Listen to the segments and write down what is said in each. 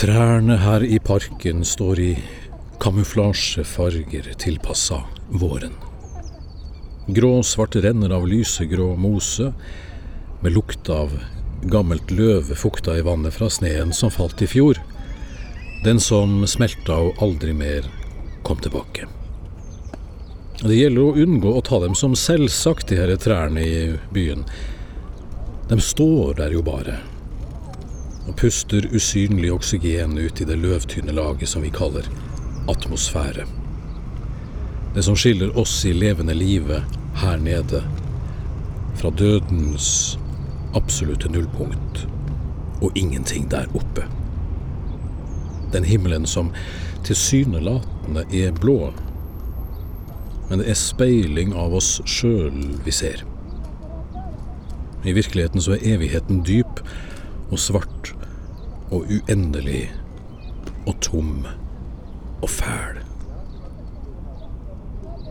Trærne her i parken står i kamuflasjefarger tilpassa våren. Grå-svarte renner av lysegrå mose, med lukt av gammelt løv fukta i vannet fra sneen som falt i fjor. Den som smelta og aldri mer kom tilbake. Det gjelder å unngå å ta dem som selvsagt, de her trærne i byen. De står der jo bare, og puster usynlig oksygen ut i det løvtynne laget som vi kaller atmosfære. Det som skiller oss i levende livet her nede fra dødens absolutte nullpunkt og ingenting der oppe. Den himmelen som tilsynelatende er blå, men det er speiling av oss sjøl vi ser. I virkeligheten så er evigheten dyp og svart og uendelig og tom og fæl.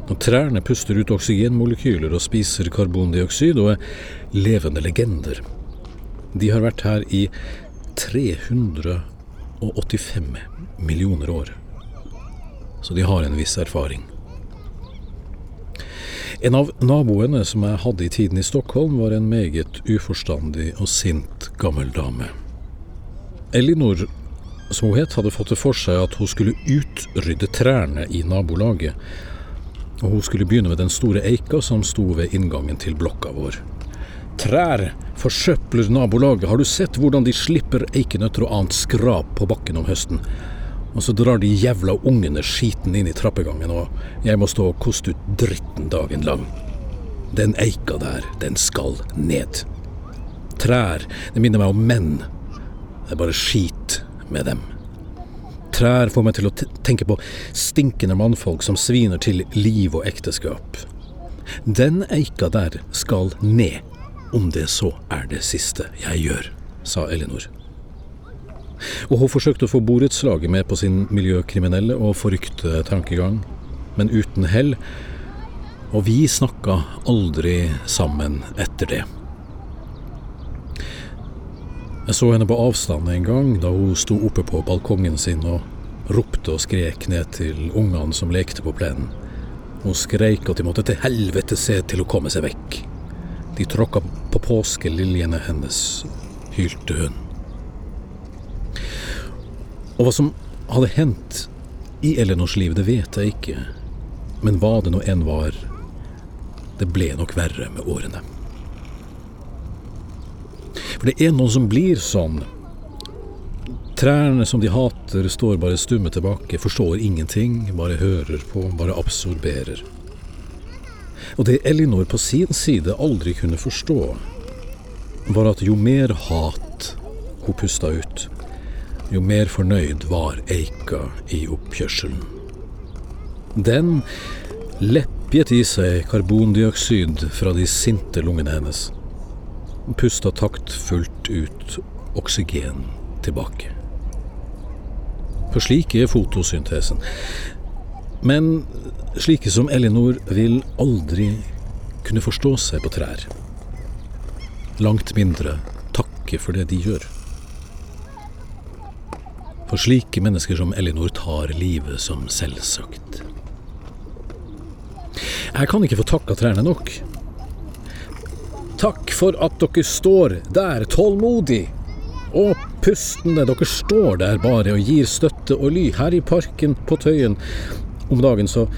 Når trærne puster ut oksygenmolekyler og spiser karbondioksid og er levende legender. De har vært her i 385 millioner år. Så de har en viss erfaring. En av naboene som jeg hadde i tiden i Stockholm, var en meget uforstandig og sint gammel dame. Elinor, som hun het, hadde fått det for seg at hun skulle utrydde trærne i nabolaget. Og hun skulle begynne med den store eika som sto ved inngangen til blokka vår. Trær forsøpler nabolaget. Har du sett hvordan de slipper eikenøtter og annet skrap på bakken om høsten? Og så drar de jævla ungene skiten inn i trappegangen, og jeg må stå og koste ut dritten dagen lang. Den eika der, den skal ned. Trær, det minner meg om menn. Det er bare skit med dem. Trær får meg til å tenke på stinkende mannfolk som sviner til liv og ekteskap. Den eika der skal ned, om det så er det siste jeg gjør, sa Elinor. Og hun forsøkte å få borettslaget med på sin miljøkriminelle og forrykte tankegang, men uten hell. Og vi snakka aldri sammen etter det. Jeg så henne på avstand en gang da hun sto oppe på balkongen sin og ropte og skrek ned til ungene som lekte på plenen. Hun skreik at de måtte til helvete se til å komme seg vekk. De tråkka på påskeliljene hennes, hylte hun. Og hva som hadde hendt i Elinors liv, det vet jeg ikke. Men hva det nå enn var, det ble nok verre med årene. For det er noen som blir sånn. Trærne som de hater, står bare stumme tilbake, forstår ingenting, bare hører på, bare absorberer. Og det Elinor på sin side aldri kunne forstå, var at jo mer hat hun pusta ut, jo mer fornøyd var eika i oppkjørselen. Den leppjet i seg karbondioksid fra de sinte lungene hennes. Pusta taktfullt ut oksygen tilbake. For slik er fotosyntesen. Men slike som Elinor vil aldri kunne forstå seg på trær. Langt mindre takke for det de gjør. For slike mennesker som Elinor tar livet som selvsagt. Jeg kan ikke få takka trærne nok. Takk for at dere står der tålmodig og pustende. Dere står der bare og gir støtte og ly. Her i parken på Tøyen om dagen så,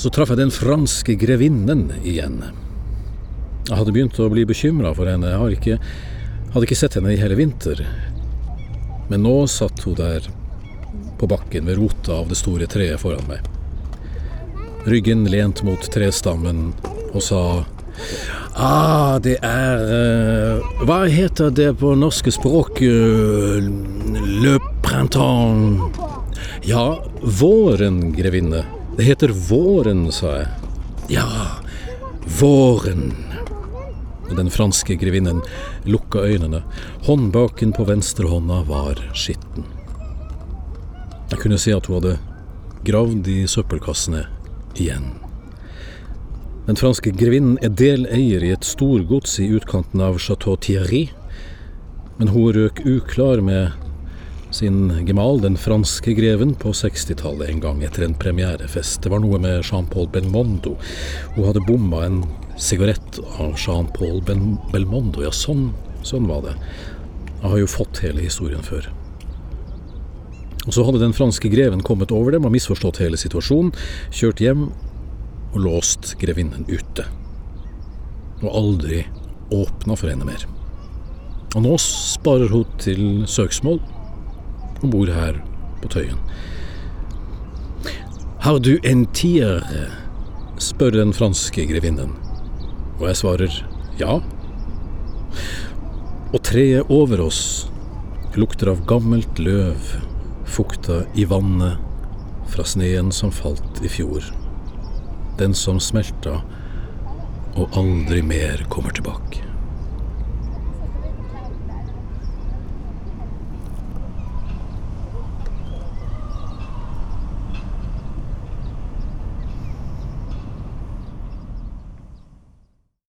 så traff jeg den franske grevinnen igjen. Jeg hadde begynt å bli bekymra for henne. Jeg ikke, hadde ikke sett henne i hele vinter. Men nå satt hun der på bakken ved rota av det store treet foran meg. Ryggen lent mot trestammen og sa Ah, det er uh, Hva heter det på norske språk? Uh, le printemps Ja, våren, grevinne. Det heter våren, sa jeg. Ja, våren. Den franske grevinnen lukka øynene. Håndbaken på venstrehånda var skitten. Jeg kunne se at hun hadde gravd i søppelkassene igjen. Den franske grevinnen er deleier i et storgods i utkanten av Chateau Thierry, men hun røk uklar med sin gemal, den franske greven, på 60-tallet en gang etter en premierefest. Det var noe med Jean-Paul Belmondo. Hun hadde bomma en sigarett av Jean-Paul Belmondo. Ja, sånn, sånn var det. Jeg har jo fått hele historien før. Og så hadde den franske greven kommet over dem og misforstått hele situasjonen, kjørt hjem og låst grevinnen ute. Og aldri åpna for henne mer. Og nå sparer hun til søksmål og bor her på Tøyen. Har du en tier? spør den franske grevinnen. Og jeg svarer ja. Og treet over oss lukter av gammelt løv, fukta i vannet fra sneen som falt i fjor. Den som smelta og aldri mer kommer tilbake.